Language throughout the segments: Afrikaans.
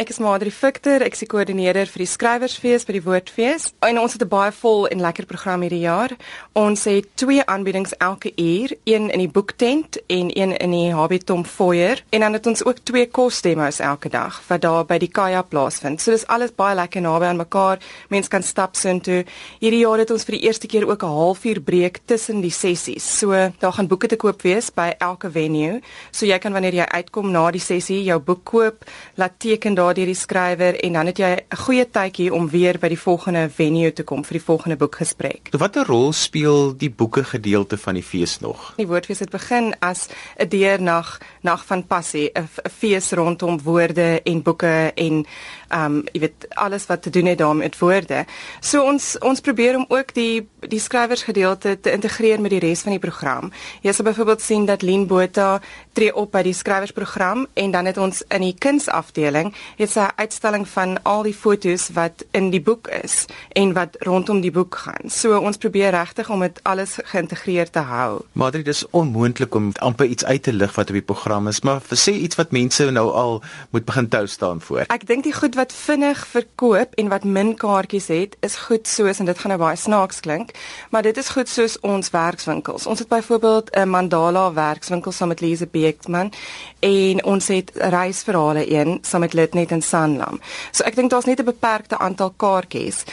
Ek is Madri Victor, ek is koördineerder vir die skrywersfees by die Woordfees. En ons het 'n baie vol en lekker program hierdie jaar. Ons het twee aanbiedings elke uur, een in die boektent en een in die Habitom foyer. En dan het ons ook twee kosdemos elke dag wat daar by die Kaya plaasvind. So dis alles baie lekker naby aan mekaar. Mense kan stap soontoe. Hierdie jaar het ons vir die eerste keer ook 'n halfuur breek tussen die sessies. So daar gaan boeke te koop wees by elke venue. So jy kan wanneer jy uitkom na die sessie jou boek koop, laat teken daar deur die skrywer en dan het jy 'n goeie tydjie om weer by die volgende venue te kom vir die volgende boekgesprek. So watter rol speel die boeke gedeelte van die fees nog? Die woordfees het begin as 'n deernag, nag van passie, 'n fees rondom woorde en boeke en um jy weet alles wat te doen het daarmee met woorde. So ons ons probeer om ook die die skrywersgedeelte te integreer met die res van die program. Jy sal byvoorbeeld sien dat Lien Botha tree op by die skrywersprogram en dan het ons in die kunsafdeling het sy 'n uitstalling van al die fotos wat in die boek is en wat rondom die boek gaan. So ons probeer regtig om dit alles geïntegreer te hou. Maar dit is onmoontlik om amper iets uit te lig wat op die program is, maar sê iets wat mense nou al moet begin tou staan voor. Ek dink die goed wat vinnig verkoop en wat min kaartjies het, is goed soos en dit gaan nou baie snaaks klink, maar dit is goed soos ons werkswinkels. Ons het byvoorbeeld 'n Mandala werkswinkel saam met Lise Beekman en ons het reisverhale een saam met Litnet en Sanlam. So ek dink daar's net 'n beperkte aantal kaartjies.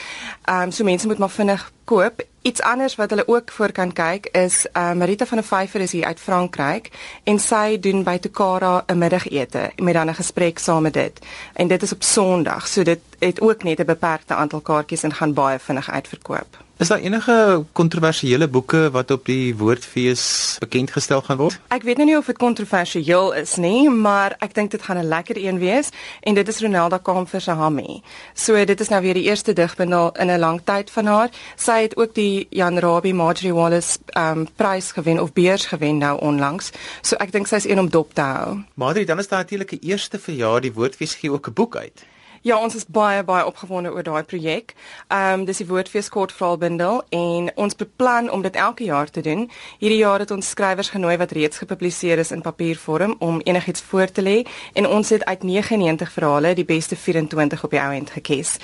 Ehm um, so mense moet maar vinnig koop. Iets anders wat hulle ook voor kan kyk is uh, Marita van der Vyver is hier uit Frankryk en sy doen by Tokara 'n middagete met dan 'n gesprek saam met dit. En dit is op Sondag, so dit het ook net 'n beperkte aantal kaartjies en gaan baie vinnig uitverkoop. Is daar enige kontroversiële boeke wat op die woordfees bekend gestel gaan word? Ek weet nou nie of dit kontroversieel is nie, maar ek dink dit gaan 'n lekker een wees en dit is Ronelda Kamfer se Hammy. So dit is nou weer die eerste digbundel in 'n lang tyd van haar. Sy het ook die Jan Rabie Marjorie Wallace um prys gewen of beurs gewen nou onlangs. So ek dink sy is een om dop te hou. Marjorie, dan is daar natuurlik 'n eerste verjaar die woordfees gee ook 'n boek uit. Ja, ons is baie baie opgewonde oor daai projek. Ehm um, dis die Woordfees kortverhaalbundel en ons beplan om dit elke jaar te doen. Hierdie jaar het ons skrywers genooi wat reeds gepubliseer is in papiervorm om enigiets voor te lê en ons het uit 99 verhale die beste 24 op die ou end gekies.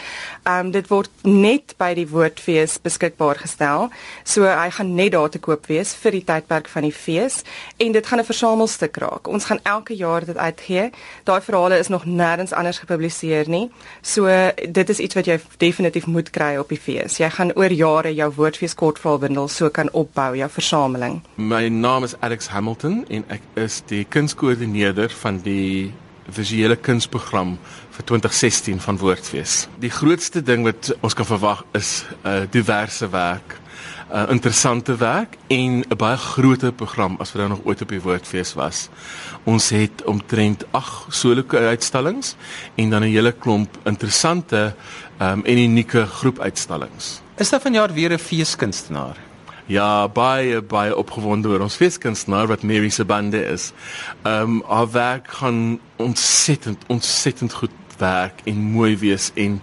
Ehm um, dit word net by die Woordfees beskikbaar gestel. So hy gaan net daar te koop wees vir die tydperk van die fees en dit gaan 'n versamelstuk raak. Ons gaan elke jaar dit uitgee. Daai verhale is nog nêrens anders gepubliseer nie. So dit is iets wat jy definitief moet kry op die fees. Jy gaan oor jare jou woordfees kortverhaalbundel so kan opbou jou versameling. My naam is Alex Hamilton en ek is die kunskoördineerder van die visuele kunsprogram vir 2016 van Woordfees. Die grootste ding wat ons kan verwag is 'n uh, diverse werk uh, interessante werk en 'n baie groter program as wat daar nog ooit op die Woordfees was. Ons het omtrent 8 solo uitstallings en dan 'n hele klomp interessante um, en unieke groepuitstallings. Is daar vanjaar weer 'n feeskunstenaar? Ja, baie baie opgewonde oor ons feeskunstenaar wat Mary se bande is. Ehm um, haar werk gaan ontsettend ontsettend goed werk en mooi wees en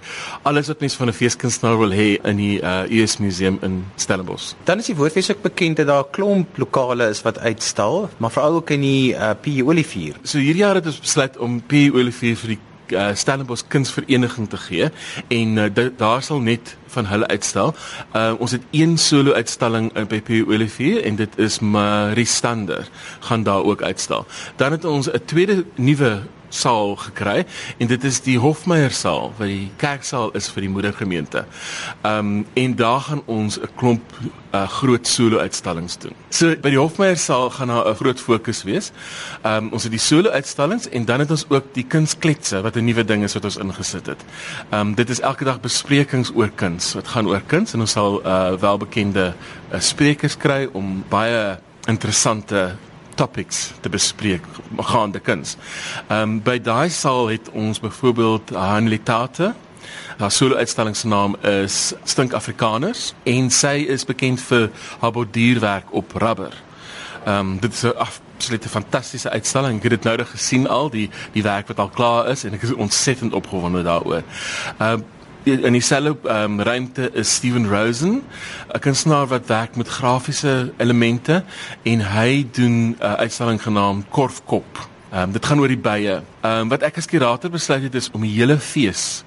alles wat mens van 'n feeskunstenaar wil hê in die uh, US Museum in Stellenbosch. Dan is die woordfees ook bekend dat daar 'n klomp lokale is wat uitstal, maar veral ook in die uh, P Olivier. So hierdie jaar het ons besluit om P Olivier vir die uh, Stellenbosch Kunsvereniging te gee en uh, daar sal net van hulle uitstal. Uh, ons het een solo uitstalling in by P Olivier en dit is Marie Stander gaan daar ook uitstal. Dan het ons 'n tweede nuwe saal gekry en dit is die Hofmeyer saal wat die kerksaal is vir die moedergemeente. Ehm um, en daar gaan ons 'n klomp uh, groot solo uitstallings doen. So by die Hofmeyer saal gaan daar 'n groot fokus wees. Ehm um, ons het die solo uitstallings en dan het ons ook die kunskletse wat 'n nuwe ding is wat ons ingesit het. Ehm um, dit is elke dag besprekings oor kuns. Dit gaan oor kuns en ons sal uh, welbekende uh, sprekers kry om baie interessante topics te bespreek gaande kuns. Ehm um, by daai saal het ons byvoorbeeld Hanlitate. Haar solo uitstalling se naam is Stink Afrikaners en sy is bekend vir haar borduurwerk op rubber. Ehm um, dit is 'n absolute fantastiese uitstalling. Ek het dit nou reg gesien al die die werk wat al klaar is en ek is ontsettend opgewonde daaroor. Ehm um, in dieselfde um, ruimte is Steven Rosen, 'n kunstenaar wat werk met grafiese elemente en hy doen 'n uh, uitstalling genaamd Korfkop Ehm um, dit gaan oor die bye. Ehm um, wat ek as kurator besluit het is om die hele fees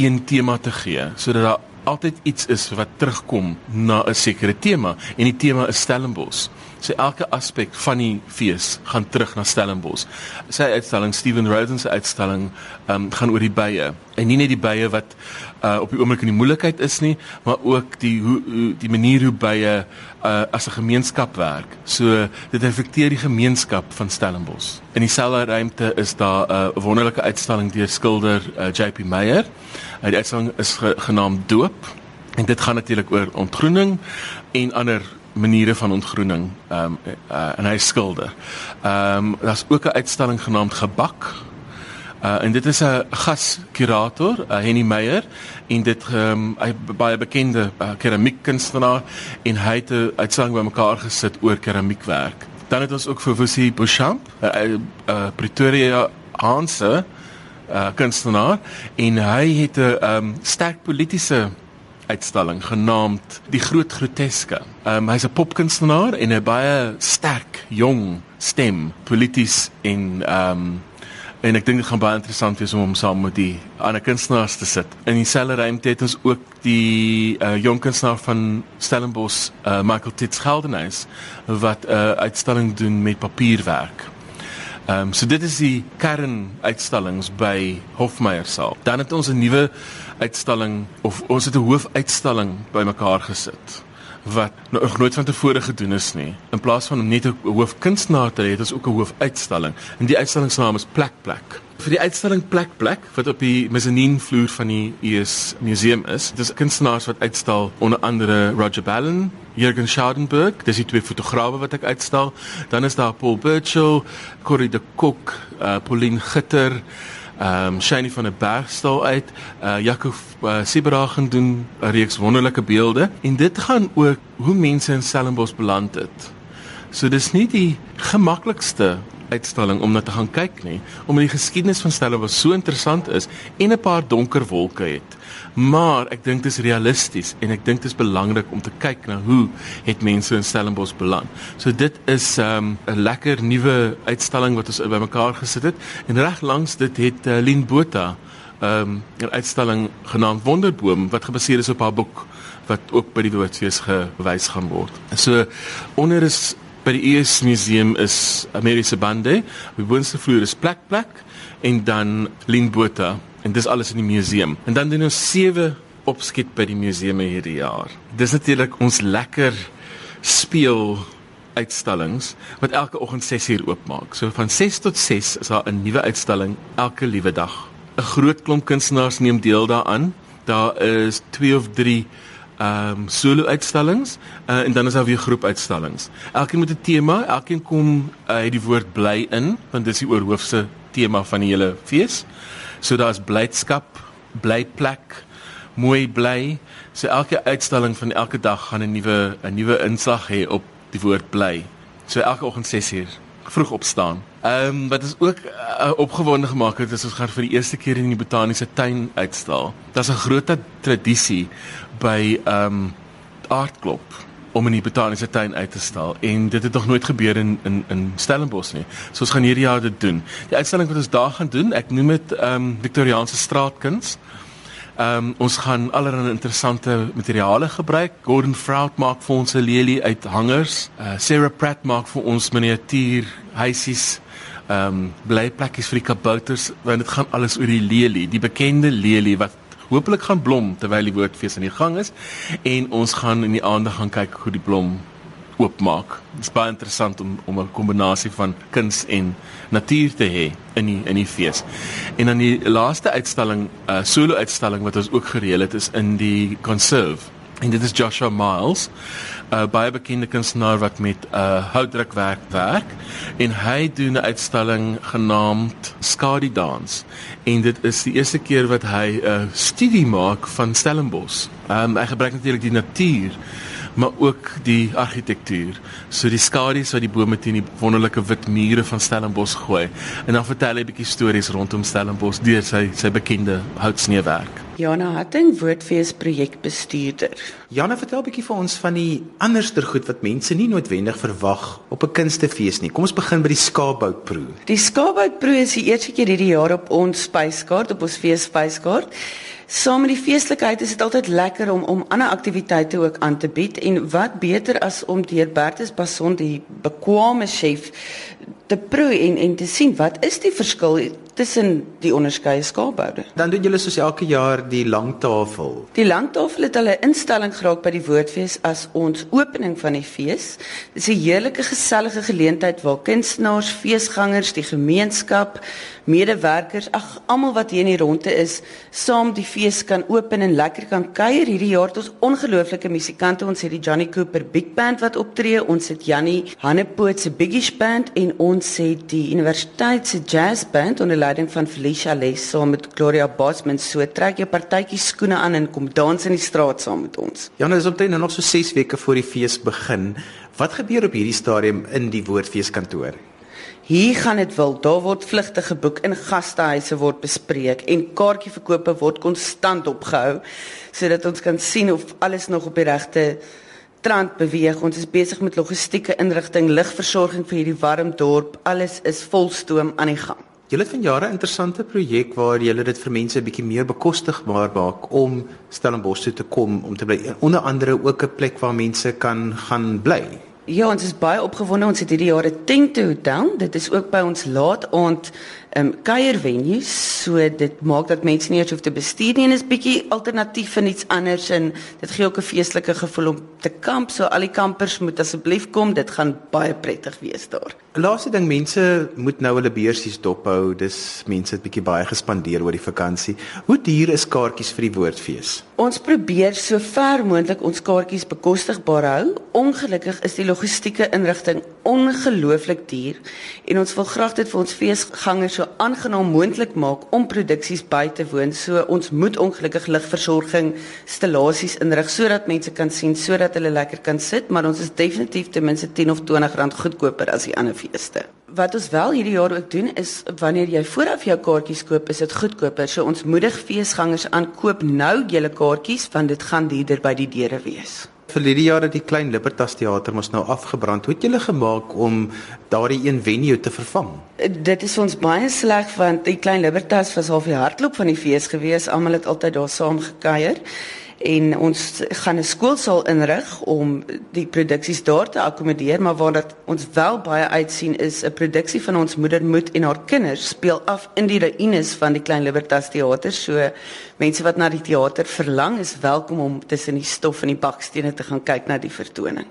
een tema te gee sodat daar altyd iets is wat terugkom na 'n sekere tema en die tema is Stellenbosch. So elke aspek van die fees gaan terug na Stellenbosch. Sy uitstalling Steven Rosen se uitstalling um, gaan oor die bye en nie net die bye wat uh, op die oomblik in die moeilikheid is nie, maar ook die hoe, hoe die manier hoe bye uh, as 'n gemeenskap werk. So dit reflekteer die gemeenskap van Stellenbosch. In dieselfde ruimte is daar 'n uh, wonderlike uitstalling deur skilder uh, JP Meyer. Uh, die uitstalling is ge genaamd Doop en dit gaan natuurlik oor ontgroening en ander maniere van ontgroening. Ehm um, uh, en hy skilder. Ehm um, daar's ook 'n uitstalling genaamd Gebak Uh, en dit is 'n gaskurator, uh, Henny Meyer, en dit um, hy baie bekende uh, keramiekkunstenaar en hy het 'n uitstalling bymekaar gesit oor keramiekwerk. Dan het ons ook vir Vusi Bouchamp, 'n uh, uh, Pretoria Hanse uh, kunstenaar en hy het 'n um, sterk politieke uitstalling genaamd Die Groot Groteske. Um, hy's 'n popkunstenaar en 'n baie sterk jong stem, polities en ehm um, En ek dink dit gaan baie interessant wees om hom saam met die ander kunstenaars te sit. In dieselfde ruimte het ons ook die uh, jong kunstenaar van Stellenbosch, uh, Michael Tits Geldenhuis, wat 'n uh, uitstalling doen met papierwerk. Ehm um, so dit is die kern uitstallings by Hofmeyer saal. Dan het ons 'n nuwe uitstalling of ons het 'n hoofuitstalling bymekaar gesit wat nog nooit van tevore gedoen is nie. In plaas van om net 'n hoofkunstenaar te hê, het ons ook 'n hoofuitstalling. En die uitstalling se naam is Plek Plek. Vir die uitstalling Plek Plek wat op die mezzanine vloer van die US museum is, dis kunstenaars wat uitstal onder andere Roger Ballen, Jürgen Schadenberg, dis die twee fotograwe wat ek uitstal. Dan is daar Paul Burchill, Corrie de Kok, uh, Pauline Gitter, ehm um, Shiny van 'n bergstal uit. Uh Jaco uh, Sibragen doen 'n reeks wonderlike beelde en dit gaan ook hoe mense in Stellenbosch beland het. So dis nie die gemaklikste uitstalling om na te gaan kyk nie, omdat die geskiedenis van Stellenbosch so interessant is en 'n paar donker wolke het maar ek dink dit is realisties en ek dink dit is belangrik om te kyk na hoe het mense in Stellenbosch beland. So dit is 'n um, lekker nuwe uitstalling wat ons bymekaar gesit het en reg langs dit het uh, Lien Botha um, 'n uitstalling genaamd Wonderboom wat gebaseer is op haar boek wat ook by die Woordfees gewys gaan word. So onder is by die ES museum is Amerise bande, die boonste vloer is plek plek en dan Lien Botha En dis alles in die museum. En dan doen ons sewe opskiet by die museum hierdie jaar. Dis natuurlik ons lekker speel uitstallings wat elke oggend 6uur oopmaak. So van 6 tot 6 is daar 'n nuwe uitstalling elke liewe dag. 'n Groot klomp kunstenaars neem deel daaraan. Daar is 2 of 3 ehm um, solo uitstallings uh, en dan is daar weer groep uitstallings. Elkeen met 'n tema, elkeen kom uh, het die woord bly in want dis die oorhoofse tema van die hele fees. So daar's blydskap, bly plek, mooi bly. So elke uitstalling van elke dag gaan 'n nuwe 'n nuwe inslag hê op die woord bly. So elke oggend 6uur vroeg opstaan. Ehm um, wat is ook uh, opgewonde gemaak het is ons gaan vir die eerste keer in die botaniese tuin uitstal. Daar's 'n groot tradisie by ehm um, aardklop om in die botaniese tuin uit te stal en dit het nog nooit gebeur in in in Stellenbosch nie. So ons gaan hierdie jaar dit doen. Die uitstalling wat ons daar gaan doen, ek noem dit ehm um, Victoriaanse straatkuns. Ehm um, ons gaan allerlei interessante materiale gebruik. Gordon Fraud maak vir ons 'n lelie uit hangers. Uh, Sarah Pratt maak vir ons miniatuur huisies. Ehm um, blyplekkies vir die kabouters want dit gaan alles oor die lelie, die bekende lelie wat hopelik gaan blom terwyl die woordfees aan die gang is en ons gaan in die aande gaan kyk hoe die blom oopmaak. Dit is baie interessant om om 'n kombinasie van kuns en natuur te hê in die in die fees. En dan die laaste uitstalling, 'n uh, eh, solo uitstalling wat ons ook gereël het is in die Conserve En dit is Joshua Miles, 'n uh, baie bekende kunstenaar wat met 'n uh, houtdrukwerk werk en hy doen 'n uitstalling genaamd Skadi Dans. En dit is die eerste keer wat hy 'n uh, studie maak van Stellenbosch. Um, hy gebruik natuurlik die natuur maar ook die argitektuur. So die skadu's wat die bome teen die wonderlike wit mure van Stellenbosch gooi. En dan vertel hy 'n bietjie stories rondom Stellenbosch deur sy sy bekende houtsneewerk. Jana Hatting, Woordfees projekbestuurder. Jana, vertel 'n bietjie vir ons van die anderster goed wat mense nie noodwendig verwag op 'n kunstefees nie. Kom ons begin by die skaapboutproe. Die skaapboutproe is die eerste keer hierdie jaar op ons spyskaart, op ons feesspyskaart. Saam met die feeslikheid is dit altyd lekker om om ander aktiwiteite ook aan te bied en wat beter as om deur Bertus Bason die bekwame chef te proe en en te sien wat is die verskil tussen die onderskeie skaapboude. Dan doen julle soos elke jaar die lang tafel. Die lang tafel het hulle instelling geraak by die Woordfees as ons opening van die fees. Dis 'n heerlike gesellige geleentheid waar kunstenaars, feesgangers, die gemeenskap, medewerkers, ag almal wat hier in die ronde is, saam die fees kan open en lekker kan kuier. Hierdie jaar het ons ongelooflike musikante. Ons het die Johnny Cooper Big Band wat optree. Ons het Jannie Hannepoot se Biggie Band en ons het die Universiteit se Jazz Band onder leiding van Felicia Les saam met Gloria Bosman. So trek jy partytjie skoene aan en kom dans in die straat saam met ons. Jan, is omtrent nou nog so 6 weke voor die fees begin. Wat gebeur op hierdie stadium in die Woordfeeskantoor? Hier gaan dit wil. Daar word vlugte geboek in gastehuise word bespreek en kaartjieverkope word konstant opgehou sodat ons kan sien of alles nog op die regte trant beweeg. Ons is besig met logistieke inrigting, ligversorging vir hierdie warm dorp. Alles is volstoom aan die gang. Julle het van jare 'n interessante projek waar julle dit vir mense 'n bietjie meer bekostigbaar maak om Stellenbosch toe te kom om te bly. Onder andere ook 'n plek waar mense kan gaan bly. Ja, ons is baie opgewonde. Ons het hierdie jaar 'n tent hotel. Dit is ook by ons laat aand ehm um, kuier venues. So dit maak dat mense nie eers hoef te bestuur nie en is bietjie alternatief vir iets anders en dit gee ook 'n feestelike gevoel om te kamp. So al die kampers moet asseblief kom. Dit gaan baie prettig wees daar. Laaste ding mense moet nou hulle beursies dophou. Dis mense het bietjie baie gespandeer oor die vakansie. Hoe duur is kaartjies vir die woordfees? Ons probeer so ver moontlik ons kaartjies bekostigbaar hou. Ongelukkig is die logistieke inrigting ongelooflik duur en ons wil graag dit vir ons feesgangers so aangenaam moontlik maak om produksies by te woon. So ons moet ongelukkig ligversorging installasies inrig sodat mense kan sien sodat hulle lekker kan sit, maar ons is definitief ten minste 10 of 20 rand goedkoper as die ander feeste. Wat ons wel hierdie jaar ook doen is wanneer jy vooraf jou kaartjies koop, is dit goedkoper. So ons moedig feesgangers aan koop nou julle kaartjies want dit gaan duurder by die deure wees. Vir hierdie jaar het die Klein Libertas Theater mos nou afgebrand. Hoe het julle gemaak om daardie een venue te vervang? Dit is ons baie sleg want die Klein Libertas was half die hartklop van die fees gewees. Almal het altyd daar saam gekuier en ons gaan 'n skoolsaal inrig om die produksies daar te akkommodeer maar waar dat ons wel baie uitsien is 'n produksie van ons moeder moed en haar kinders speel af in die ruïnes van die Klein Libertas Theater. So mense wat na die teater verlang is welkom om tussen die stof en die bakstene te gaan kyk na die vertoning